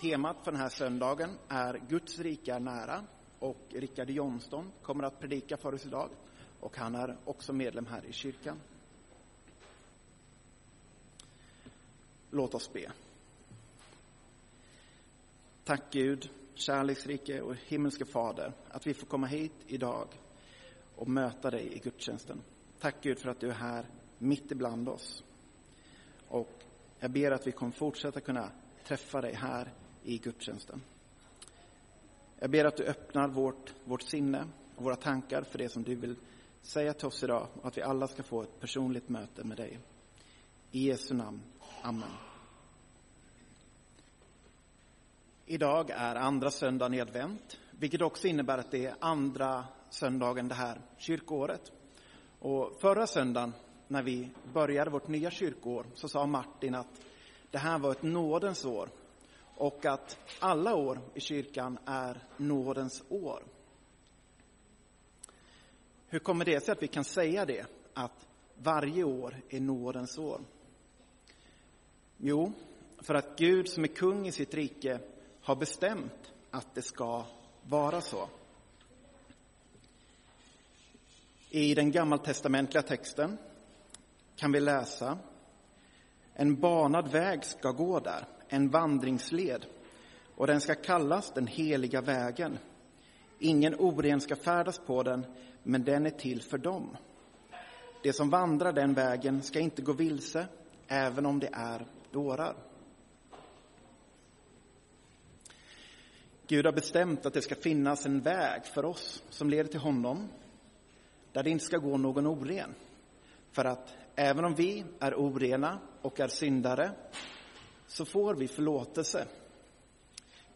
Temat för den här söndagen är Guds rike är nära och Rickard Johnston kommer att predika för oss idag och han är också medlem här i kyrkan. Låt oss be. Tack Gud, kärleksrike och himmelske Fader, att vi får komma hit idag och möta dig i gudstjänsten. Tack Gud för att du är här mitt ibland oss. Och jag ber att vi kommer fortsätta kunna träffa dig här i gudstjänsten. Jag ber att du öppnar vårt, vårt sinne och våra tankar för det som du vill säga till oss idag och att vi alla ska få ett personligt möte med dig. I Jesu namn. Amen. Idag är andra söndagen i advent, vilket också innebär att det är andra söndagen det här kyrkoåret. Och förra söndagen, när vi började vårt nya kyrkoår, så sa Martin att det här var ett nådens år och att alla år i kyrkan är nådens år. Hur kommer det sig att vi kan säga det, att varje år är nådens år? Jo, för att Gud som är kung i sitt rike har bestämt att det ska vara så. I den gammaltestamentliga texten kan vi läsa En banad väg ska gå där, en vandringsled, och den ska kallas den heliga vägen. Ingen oren ska färdas på den, men den är till för dem. De som vandrar den vägen ska inte gå vilse, även om det är dårar. Gud har bestämt att det ska finnas en väg för oss som leder till honom, där det inte ska gå någon oren. För att även om vi är orena och är syndare, så får vi förlåtelse.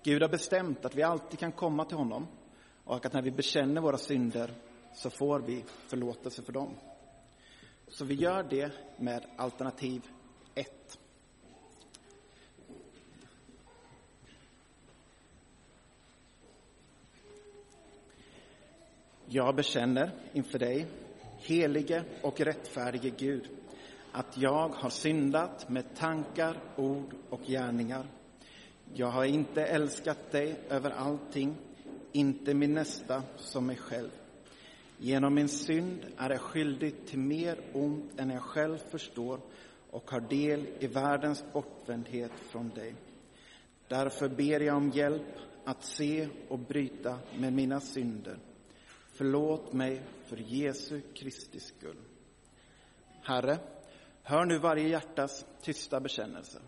Gud har bestämt att vi alltid kan komma till honom och att när vi bekänner våra synder så får vi förlåtelse för dem. Så vi gör det med alternativ 1. Jag bekänner inför dig, helige och rättfärdige Gud, att jag har syndat med tankar, ord och gärningar. Jag har inte älskat dig över allting, inte min nästa som mig själv. Genom min synd är jag skyldig till mer ont än jag själv förstår och har del i världens bortvändhet från dig. Därför ber jag om hjälp att se och bryta med mina synder. Förlåt mig för Jesu Kristi skull. Herre, hör nu varje hjärtas tysta bekännelse.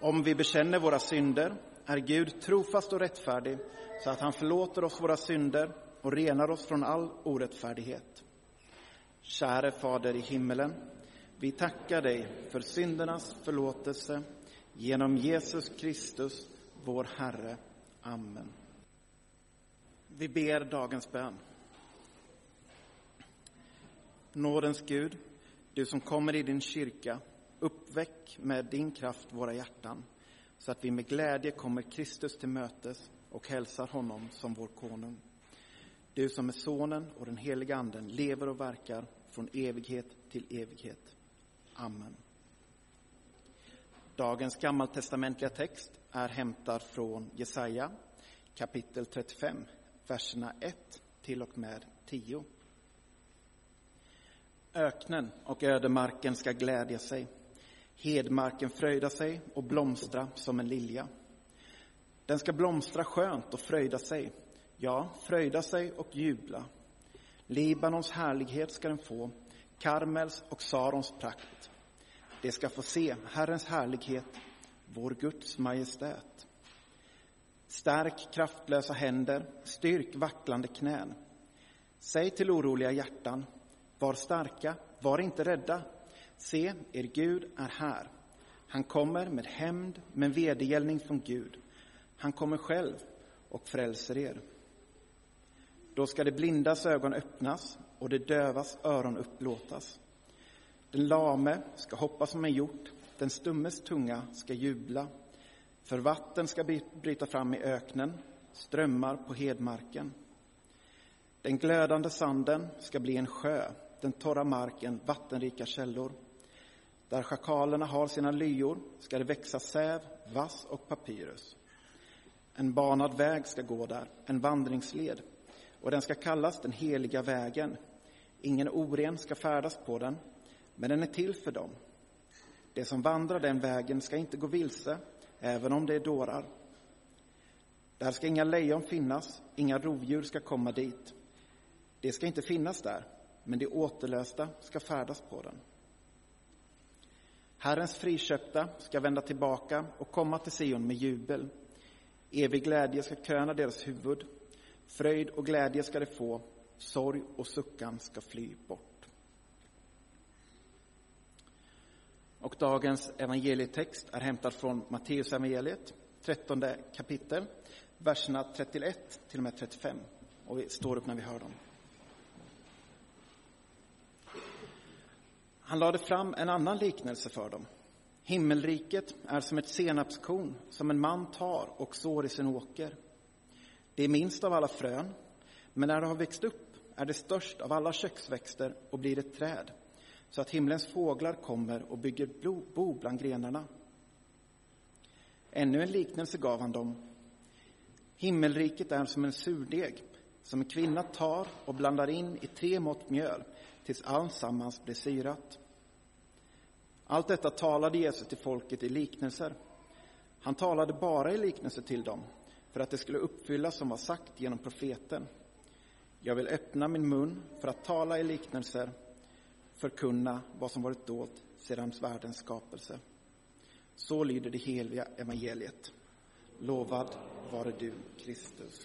Om vi bekänner våra synder är Gud trofast och rättfärdig så att han förlåter oss våra synder och renar oss från all orättfärdighet. Käre Fader i himmelen, vi tackar dig för syndernas förlåtelse genom Jesus Kristus, vår Herre. Amen. Vi ber dagens bön. Nådens Gud, du som kommer i din kyrka, uppväck med din kraft våra hjärtan så att vi med glädje kommer Kristus till mötes och hälsar honom som vår konung. Du som är Sonen och den heliga Anden lever och verkar från evighet till evighet. Amen. Dagens gammaltestamentliga text är hämtad från Jesaja kapitel 35, verserna 1 till och med 10. Öknen och ödemarken ska glädja sig, hedmarken fröjda sig och blomstra som en lilja. Den ska blomstra skönt och fröjda sig, ja, fröjda sig och jubla. Libanons härlighet ska den få, Karmels och Sarons prakt. De ska få se Herrens härlighet, vår Guds majestät. Stärk kraftlösa händer, styrk vacklande knän. Säg till oroliga hjärtan, var starka, var inte rädda. Se, er Gud är här. Han kommer med hämnd, med vedergällning från Gud. Han kommer själv och frälser er. Då ska de blindas ögon öppnas och de dövas öron upplåtas. Den lame ska hoppa som en hjort, den stummes tunga ska jubla. För vatten ska bryta fram i öknen, strömmar på hedmarken. Den glödande sanden ska bli en sjö, den torra marken vattenrika källor. Där schakalerna har sina lyor ska det växa säv, vass och papyrus. En banad väg ska gå där, en vandringsled, och den ska kallas den heliga vägen. Ingen oren ska färdas på den, men den är till för dem. De som vandrar den vägen ska inte gå vilse, även om det är dårar. Där ska inga lejon finnas, inga rovdjur ska komma dit. Det ska inte finnas där, men de återlösta ska färdas på den. Herrens friköpta ska vända tillbaka och komma till Sion med jubel. Evig glädje ska kröna deras huvud. Fröjd och glädje ska de få, sorg och suckan ska fly bort. Och dagens evangelietext är hämtad från Matteus evangeliet, 13 kapitel, verserna 31 till och med 35. Och vi står upp när vi hör dem. Han lade fram en annan liknelse för dem. Himmelriket är som ett senapskorn som en man tar och sår i sin åker. Det är minst av alla frön, men när det har växt upp är det störst av alla köksväxter och blir ett träd, så att himlens fåglar kommer och bygger bo bland grenarna. Ännu en liknelse gav han dem. Himmelriket är som en surdeg som en kvinna tar och blandar in i tre mått mjöl tills allsammans blir syrat. Allt detta talade Jesus till folket i liknelser. Han talade bara i liknelser till dem för att det skulle uppfyllas som var sagt genom profeten. Jag vill öppna min mun för att tala i liknelser, förkunna vad som varit dolt sedan världens skapelse. Så lyder det heliga evangeliet. Lovad vare du, Kristus.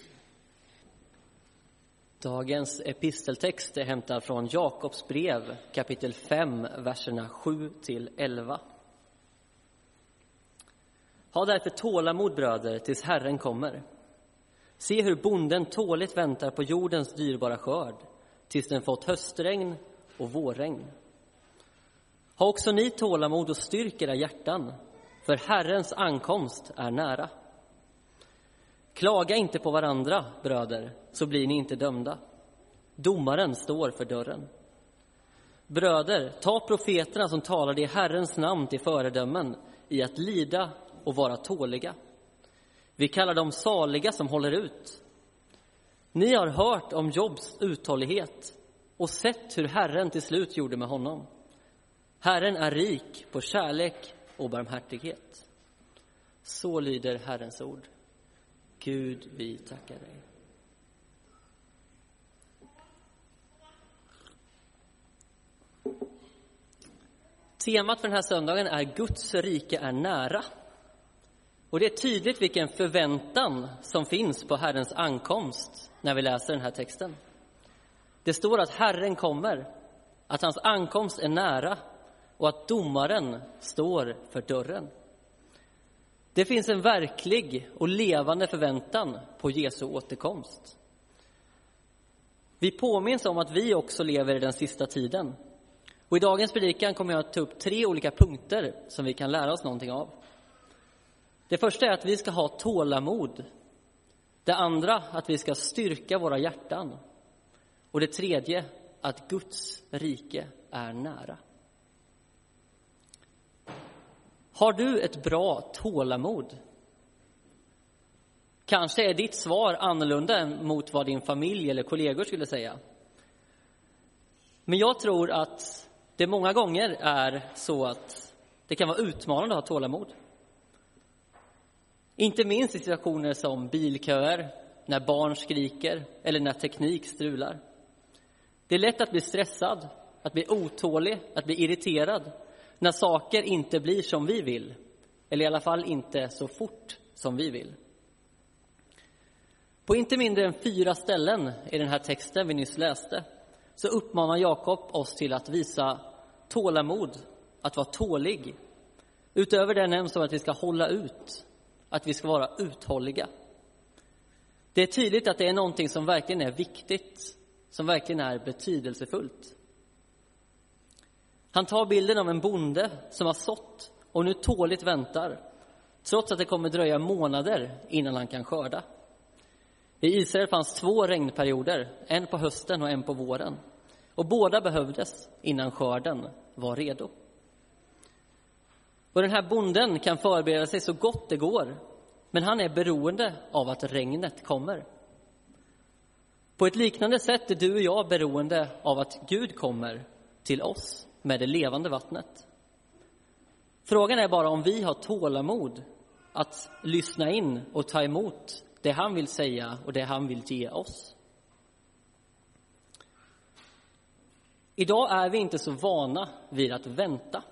Dagens episteltext är hämtad från Jakobs brev kapitel 5, verserna 7 till 11. Ha därför tålamod, bröder, tills Herren kommer. Se hur bonden tåligt väntar på jordens dyrbara skörd tills den fått höstregn och vårregn. Ha också ni tålamod och styrk era hjärtan, för Herrens ankomst är nära. Klaga inte på varandra, bröder, så blir ni inte dömda. Domaren står för dörren. Bröder, ta profeterna som talade i Herrens namn till föredömen i att lida och vara tåliga. Vi kallar dem saliga som håller ut. Ni har hört om Jobs uthållighet och sett hur Herren till slut gjorde med honom. Herren är rik på kärlek och barmhärtighet. Så lyder Herrens ord. Gud, vi tackar dig. Temat för den här söndagen är Guds rike är nära. Och det är tydligt vilken förväntan som finns på Herrens ankomst när vi läser den här texten. Det står att Herren kommer, att hans ankomst är nära och att domaren står för dörren. Det finns en verklig och levande förväntan på Jesu återkomst. Vi påminns om att vi också lever i den sista tiden. Och I dagens predikan kommer jag att ta upp tre olika punkter som vi kan lära oss någonting av. Det första är att vi ska ha tålamod. Det andra att vi ska styrka våra hjärtan. Och det tredje att Guds rike är nära. Har du ett bra tålamod? Kanske är ditt svar annorlunda mot vad din familj eller kollegor skulle säga. Men jag tror att det många gånger är så att det kan vara utmanande att ha tålamod. Inte minst i situationer som bilköer, när barn skriker eller när teknik strular. Det är lätt att bli stressad, att bli otålig, att bli irriterad när saker inte blir som vi vill, eller i alla fall inte så fort som vi vill. På inte mindre än fyra ställen i den här texten vi nyss läste så uppmanar Jakob oss till att visa tålamod, att vara tålig. Utöver det nämns om att vi ska hålla ut, att vi ska vara uthålliga. Det är tydligt att det är någonting som verkligen är viktigt, som verkligen är betydelsefullt. Han tar bilden av en bonde som har sått och nu tåligt väntar, trots att det kommer dröja månader innan han kan skörda. I Israel fanns två regnperioder, en på hösten och en på våren. Och båda behövdes innan skörden var redo. Och den här bonden kan förbereda sig så gott det går, men han är beroende av att regnet kommer. På ett liknande sätt är du och jag beroende av att Gud kommer till oss med det levande vattnet. Frågan är bara om vi har tålamod att lyssna in och ta emot det han vill säga och det han vill ge oss. Idag är vi inte så vana vid att vänta.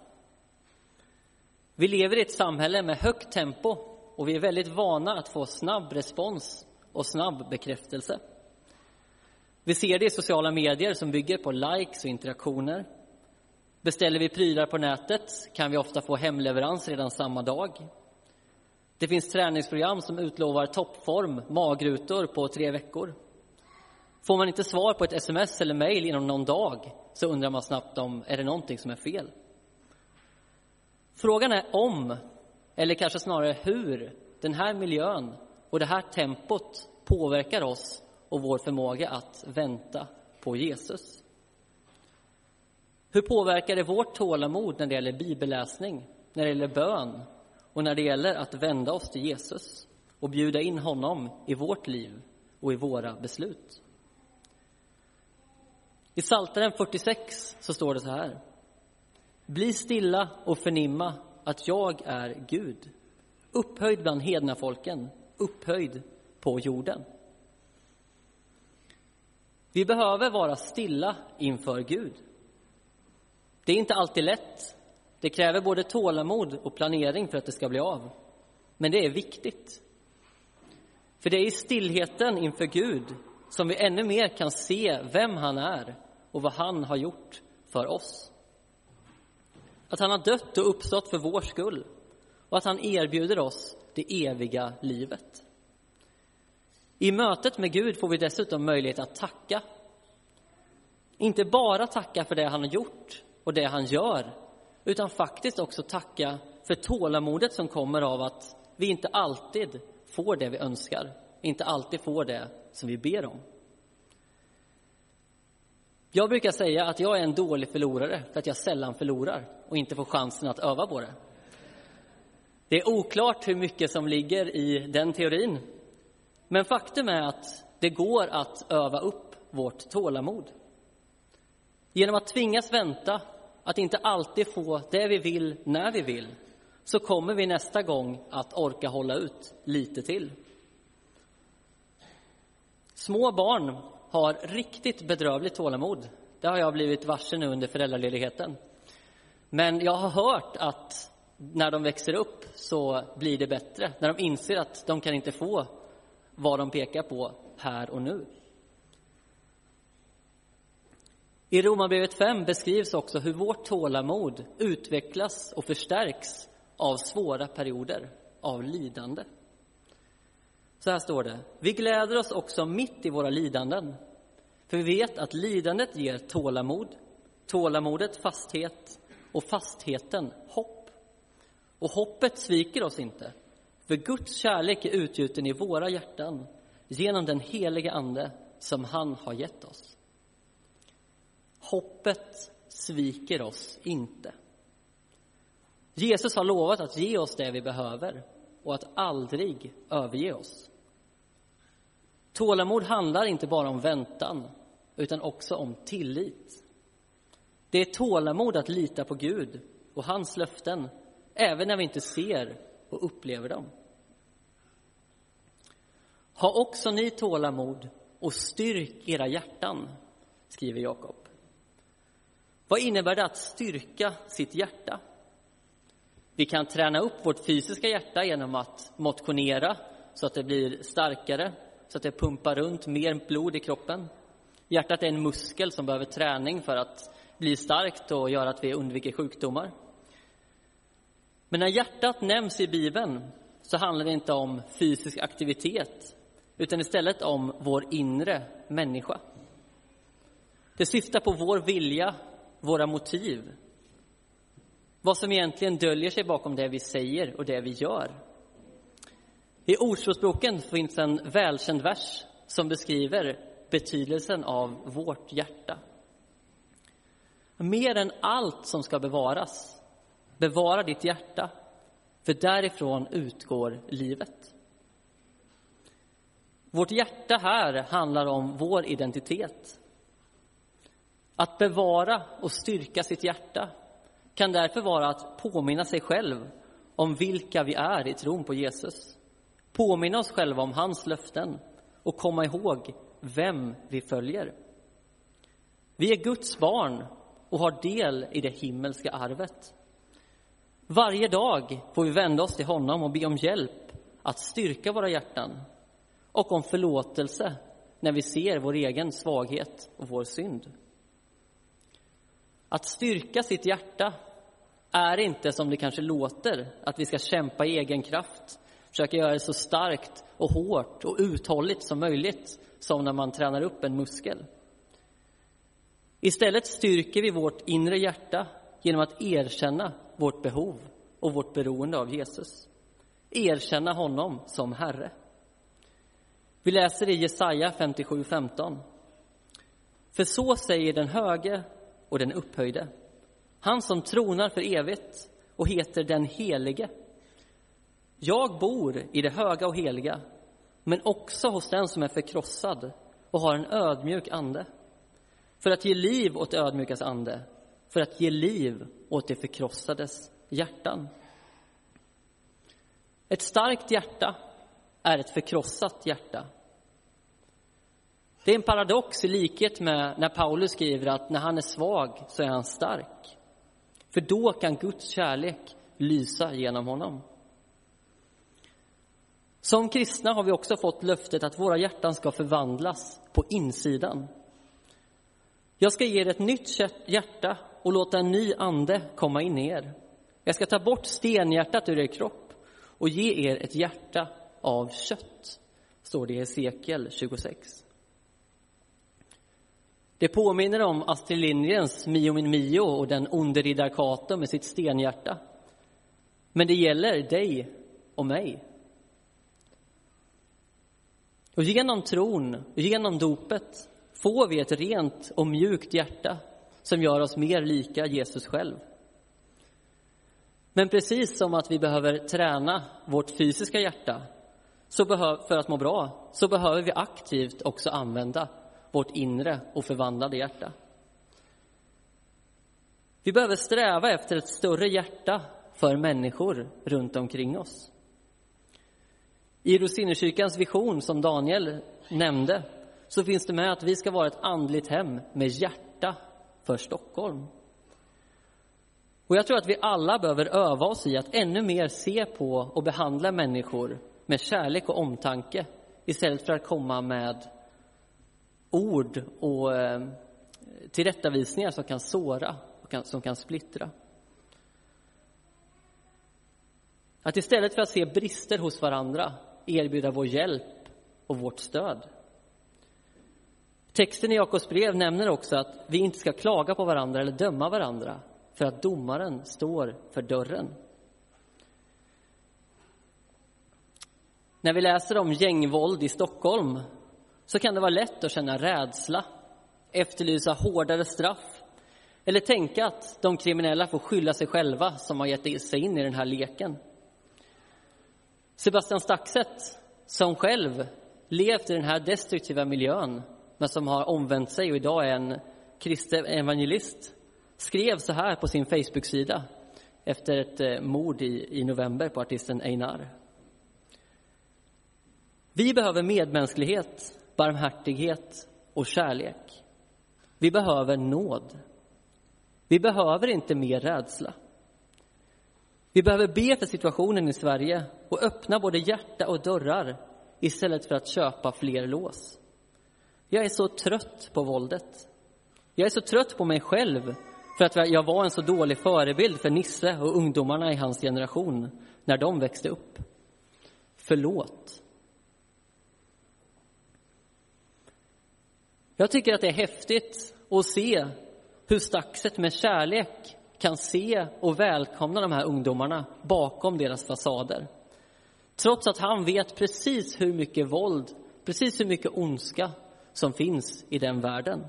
Vi lever i ett samhälle med högt tempo och vi är väldigt vana att få snabb respons och snabb bekräftelse. Vi ser det i sociala medier som bygger på likes och interaktioner. Beställer vi prylar på nätet kan vi ofta få hemleverans redan samma dag. Det finns träningsprogram som utlovar toppform, magrutor på tre veckor. Får man inte svar på ett sms eller mejl inom någon dag så undrar man snabbt om är det någonting som är fel. Frågan är om, eller kanske snarare hur, den här miljön och det här tempot påverkar oss och vår förmåga att vänta på Jesus. Hur påverkar det vårt tålamod när det gäller bibelläsning, när det gäller bön och när det gäller att vända oss till Jesus och bjuda in honom i vårt liv och i våra beslut? I Psaltaren 46 så står det så här. Bli stilla och förnimma att jag är Gud, upphöjd bland hedna folken, upphöjd på jorden. Vi behöver vara stilla inför Gud. Det är inte alltid lätt. Det kräver både tålamod och planering för att det ska bli av. Men det är viktigt. För det är i stillheten inför Gud som vi ännu mer kan se vem han är och vad han har gjort för oss. Att han har dött och uppstått för vår skull och att han erbjuder oss det eviga livet. I mötet med Gud får vi dessutom möjlighet att tacka. Inte bara tacka för det han har gjort och det han gör, utan faktiskt också tacka för tålamodet som kommer av att vi inte alltid får det vi önskar, inte alltid får det som vi ber om. Jag brukar säga att jag är en dålig förlorare för att jag sällan förlorar och inte får chansen att öva på det. Det är oklart hur mycket som ligger i den teorin, men faktum är att det går att öva upp vårt tålamod. Genom att tvingas vänta, att inte alltid få det vi vill när vi vill, så kommer vi nästa gång att orka hålla ut lite till. Små barn har riktigt bedrövligt tålamod. Det har jag blivit varse nu under föräldraledigheten. Men jag har hört att när de växer upp så blir det bättre, när de inser att de kan inte få vad de pekar på här och nu. I Romarbrevet 5 beskrivs också hur vårt tålamod utvecklas och förstärks av svåra perioder av lidande. Så här står det. Vi gläder oss också mitt i våra lidanden. För vi vet att lidandet ger tålamod, tålamodet fasthet och fastheten hopp. Och hoppet sviker oss inte. För Guds kärlek är utgjuten i våra hjärtan genom den heliga Ande som han har gett oss. Hoppet sviker oss inte. Jesus har lovat att ge oss det vi behöver och att aldrig överge oss. Tålamod handlar inte bara om väntan, utan också om tillit. Det är tålamod att lita på Gud och hans löften, även när vi inte ser och upplever dem. Ha också ni tålamod och styrk era hjärtan, skriver Jakob. Vad innebär det att styrka sitt hjärta? Vi kan träna upp vårt fysiska hjärta genom att motionera så att det blir starkare så att det pumpar runt mer blod i kroppen. Hjärtat är en muskel som behöver träning för att bli starkt och göra att vi undviker sjukdomar. Men när hjärtat nämns i Bibeln så handlar det inte om fysisk aktivitet utan istället om vår inre människa. Det syftar på vår vilja, våra motiv. Vad som egentligen döljer sig bakom det vi säger och det vi gör. I Ordspråksboken finns en välkänd vers som beskriver betydelsen av vårt hjärta. mer än allt som ska bevaras, bevara ditt hjärta, för därifrån utgår livet. Vårt hjärta här handlar om vår identitet. Att bevara och styrka sitt hjärta kan därför vara att påminna sig själv om vilka vi är i tron på Jesus. Påminna oss själva om hans löften och komma ihåg vem vi följer. Vi är Guds barn och har del i det himmelska arvet. Varje dag får vi vända oss till honom och be om hjälp att styrka våra hjärtan och om förlåtelse när vi ser vår egen svaghet och vår synd. Att styrka sitt hjärta är inte som det kanske låter, att vi ska kämpa i egen kraft, försöka göra det så starkt och hårt och uthålligt som möjligt, som när man tränar upp en muskel. Istället styrker vi vårt inre hjärta genom att erkänna vårt behov och vårt beroende av Jesus. Erkänna honom som Herre. Vi läser i Jesaja 57.15. För så säger den höge och den upphöjde, han som tronar för evigt och heter den helige. Jag bor i det höga och heliga, men också hos den som är förkrossad och har en ödmjuk ande, för att ge liv åt ödmjukas ande, för att ge liv åt de förkrossades hjärtan. Ett starkt hjärta är ett förkrossat hjärta. Det är en paradox i likhet med när Paulus skriver att när han är svag så är han stark. För då kan Guds kärlek lysa genom honom. Som kristna har vi också fått löftet att våra hjärtan ska förvandlas på insidan. Jag ska ge er ett nytt hjärta och låta en ny ande komma in i er. Jag ska ta bort stenhjärtat ur er kropp och ge er ett hjärta av kött, står det i Hesekiel 26. Det påminner om Astrid Lindgrens Mio min Mio och den onde riddar Kato med sitt stenhjärta. Men det gäller dig och mig. Och genom tron, genom dopet, får vi ett rent och mjukt hjärta som gör oss mer lika Jesus själv. Men precis som att vi behöver träna vårt fysiska hjärta för att må bra, så behöver vi aktivt också använda vårt inre och förvandlade hjärta. Vi behöver sträva efter ett större hjärta för människor runt omkring oss. I Rosinerkyrkans vision, som Daniel nämnde, så finns det med att vi ska vara ett andligt hem med hjärta för Stockholm. Och jag tror att vi alla behöver öva oss i att ännu mer se på och behandla människor med kärlek och omtanke istället för att komma med ord och eh, tillrättavisningar som kan såra och som kan splittra. Att istället för att se brister hos varandra erbjuda vår hjälp och vårt stöd. Texten i Jakobs brev nämner också att vi inte ska klaga på varandra eller döma varandra för att domaren står för dörren. När vi läser om gängvåld i Stockholm så kan det vara lätt att känna rädsla, efterlysa hårdare straff eller tänka att de kriminella får skylla sig själva som har gett sig in i den här leken. Sebastian Staxet, som själv levt i den här destruktiva miljön men som har omvänt sig och idag är en kristen evangelist skrev så här på sin Facebook-sida efter ett eh, mord i, i november på artisten Einar. Vi behöver medmänsklighet barmhärtighet och kärlek. Vi behöver nåd. Vi behöver inte mer rädsla. Vi behöver be för situationen i Sverige och öppna både hjärta och dörrar istället för att köpa fler lås. Jag är så trött på våldet. Jag är så trött på mig själv för att jag var en så dålig förebild för Nisse och ungdomarna i hans generation när de växte upp. Förlåt. Jag tycker att det är häftigt att se hur Staxet med kärlek kan se och välkomna de här ungdomarna bakom deras fasader. Trots att han vet precis hur mycket våld, precis hur mycket ondska som finns i den världen.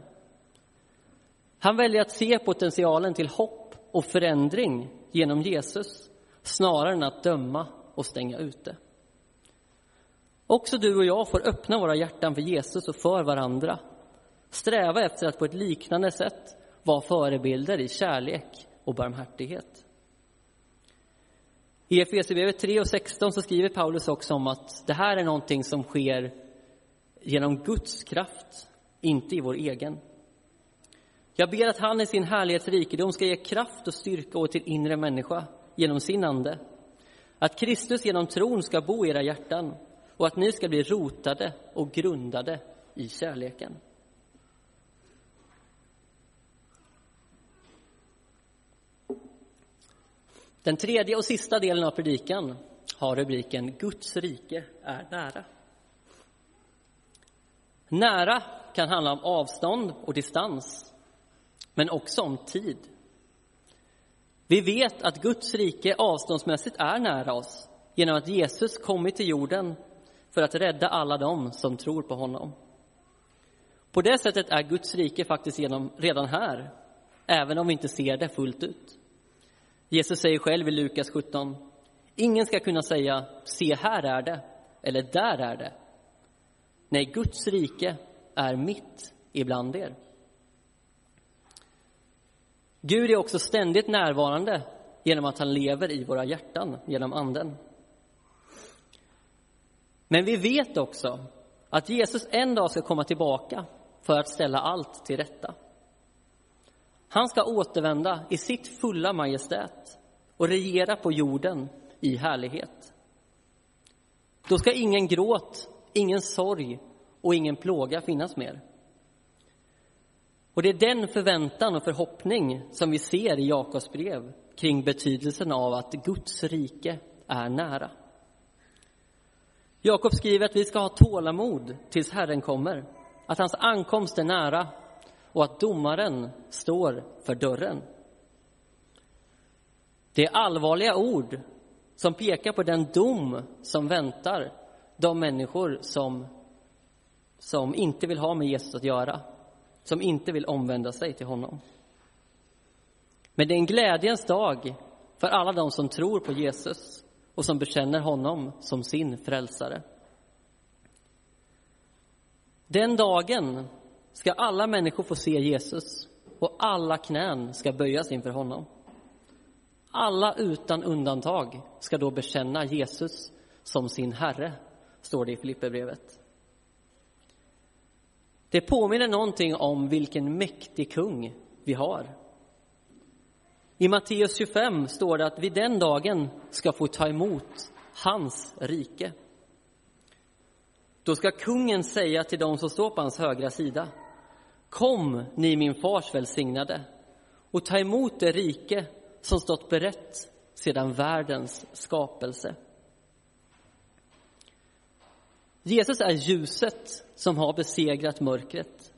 Han väljer att se potentialen till hopp och förändring genom Jesus snarare än att döma och stänga ute. Också du och jag får öppna våra hjärtan för Jesus och för varandra. Sträva efter att på ett liknande sätt vara förebilder i kärlek och barmhärtighet. I Efesierbrevet 3 och 16 så skriver Paulus också om att det här är någonting som sker genom Guds kraft, inte i vår egen. Jag ber att han i sin härlighetsrikedom ska ge kraft och styrka åt er inre människa genom sin ande. Att Kristus genom tron ska bo i era hjärtan och att ni ska bli rotade och grundade i kärleken. Den tredje och sista delen av predikan har rubriken Guds rike är nära. Nära kan handla om avstånd och distans, men också om tid. Vi vet att Guds rike avståndsmässigt är nära oss genom att Jesus kommit till jorden för att rädda alla dem som tror på honom. På det sättet är Guds rike faktiskt genom, redan här, även om vi inte ser det fullt ut. Jesus säger själv i Lukas 17, ingen ska kunna säga se här är det, eller där är det. Nej, Guds rike är mitt ibland er. Gud är också ständigt närvarande genom att han lever i våra hjärtan genom Anden. Men vi vet också att Jesus en dag ska komma tillbaka för att ställa allt till rätta. Han ska återvända i sitt fulla majestät och regera på jorden i härlighet. Då ska ingen gråt, ingen sorg och ingen plåga finnas mer. Och det är den förväntan och förhoppning som vi ser i Jakobs brev kring betydelsen av att Guds rike är nära. Jakob skriver att vi ska ha tålamod tills Herren kommer, att hans ankomst är nära och att domaren står för dörren. Det är allvarliga ord som pekar på den dom som väntar de människor som, som inte vill ha med Jesus att göra, som inte vill omvända sig till honom. Men det är en glädjens dag för alla de som tror på Jesus och som bekänner honom som sin frälsare. Den dagen ska alla människor få se Jesus och alla knän ska böjas inför honom. Alla utan undantag ska då bekänna Jesus som sin Herre, står det i Filipperbrevet. Det påminner någonting om vilken mäktig kung vi har. I Matteus 25 står det att vi den dagen ska få ta emot hans rike. Då ska kungen säga till dem som står på hans högra sida Kom, ni min fars välsignade och ta emot det rike som stått berett sedan världens skapelse. Jesus är ljuset som har besegrat mörkret,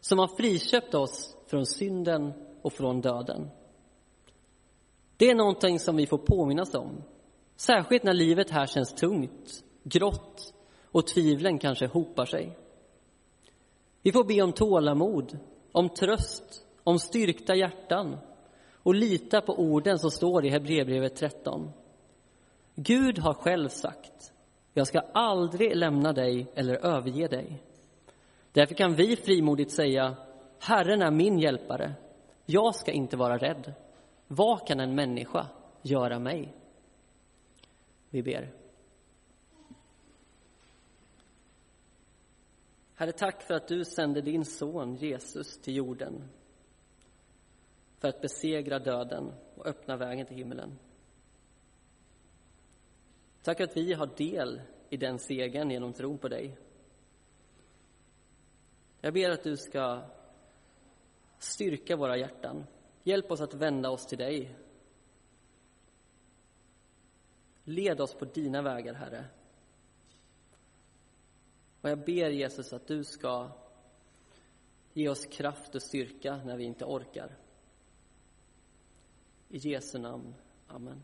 som har friköpt oss från synden och från döden. Det är någonting som vi får påminnas om, särskilt när livet här känns tungt, grått och tvivlen kanske hopar sig. Vi får be om tålamod, om tröst, om styrkta hjärtan och lita på orden som står i Hebreerbrevet 13. Gud har själv sagt, jag ska aldrig lämna dig eller överge dig. Därför kan vi frimodigt säga, Herren är min hjälpare, jag ska inte vara rädd. Vad kan en människa göra mig? Vi ber. Herre, tack för att du sände din son Jesus till jorden för att besegra döden och öppna vägen till himlen. Tack att vi har del i den segern genom tron på dig. Jag ber att du ska styrka våra hjärtan. Hjälp oss att vända oss till dig. Led oss på dina vägar, Herre. Och jag ber Jesus att du ska ge oss kraft och styrka när vi inte orkar. I Jesu namn. Amen.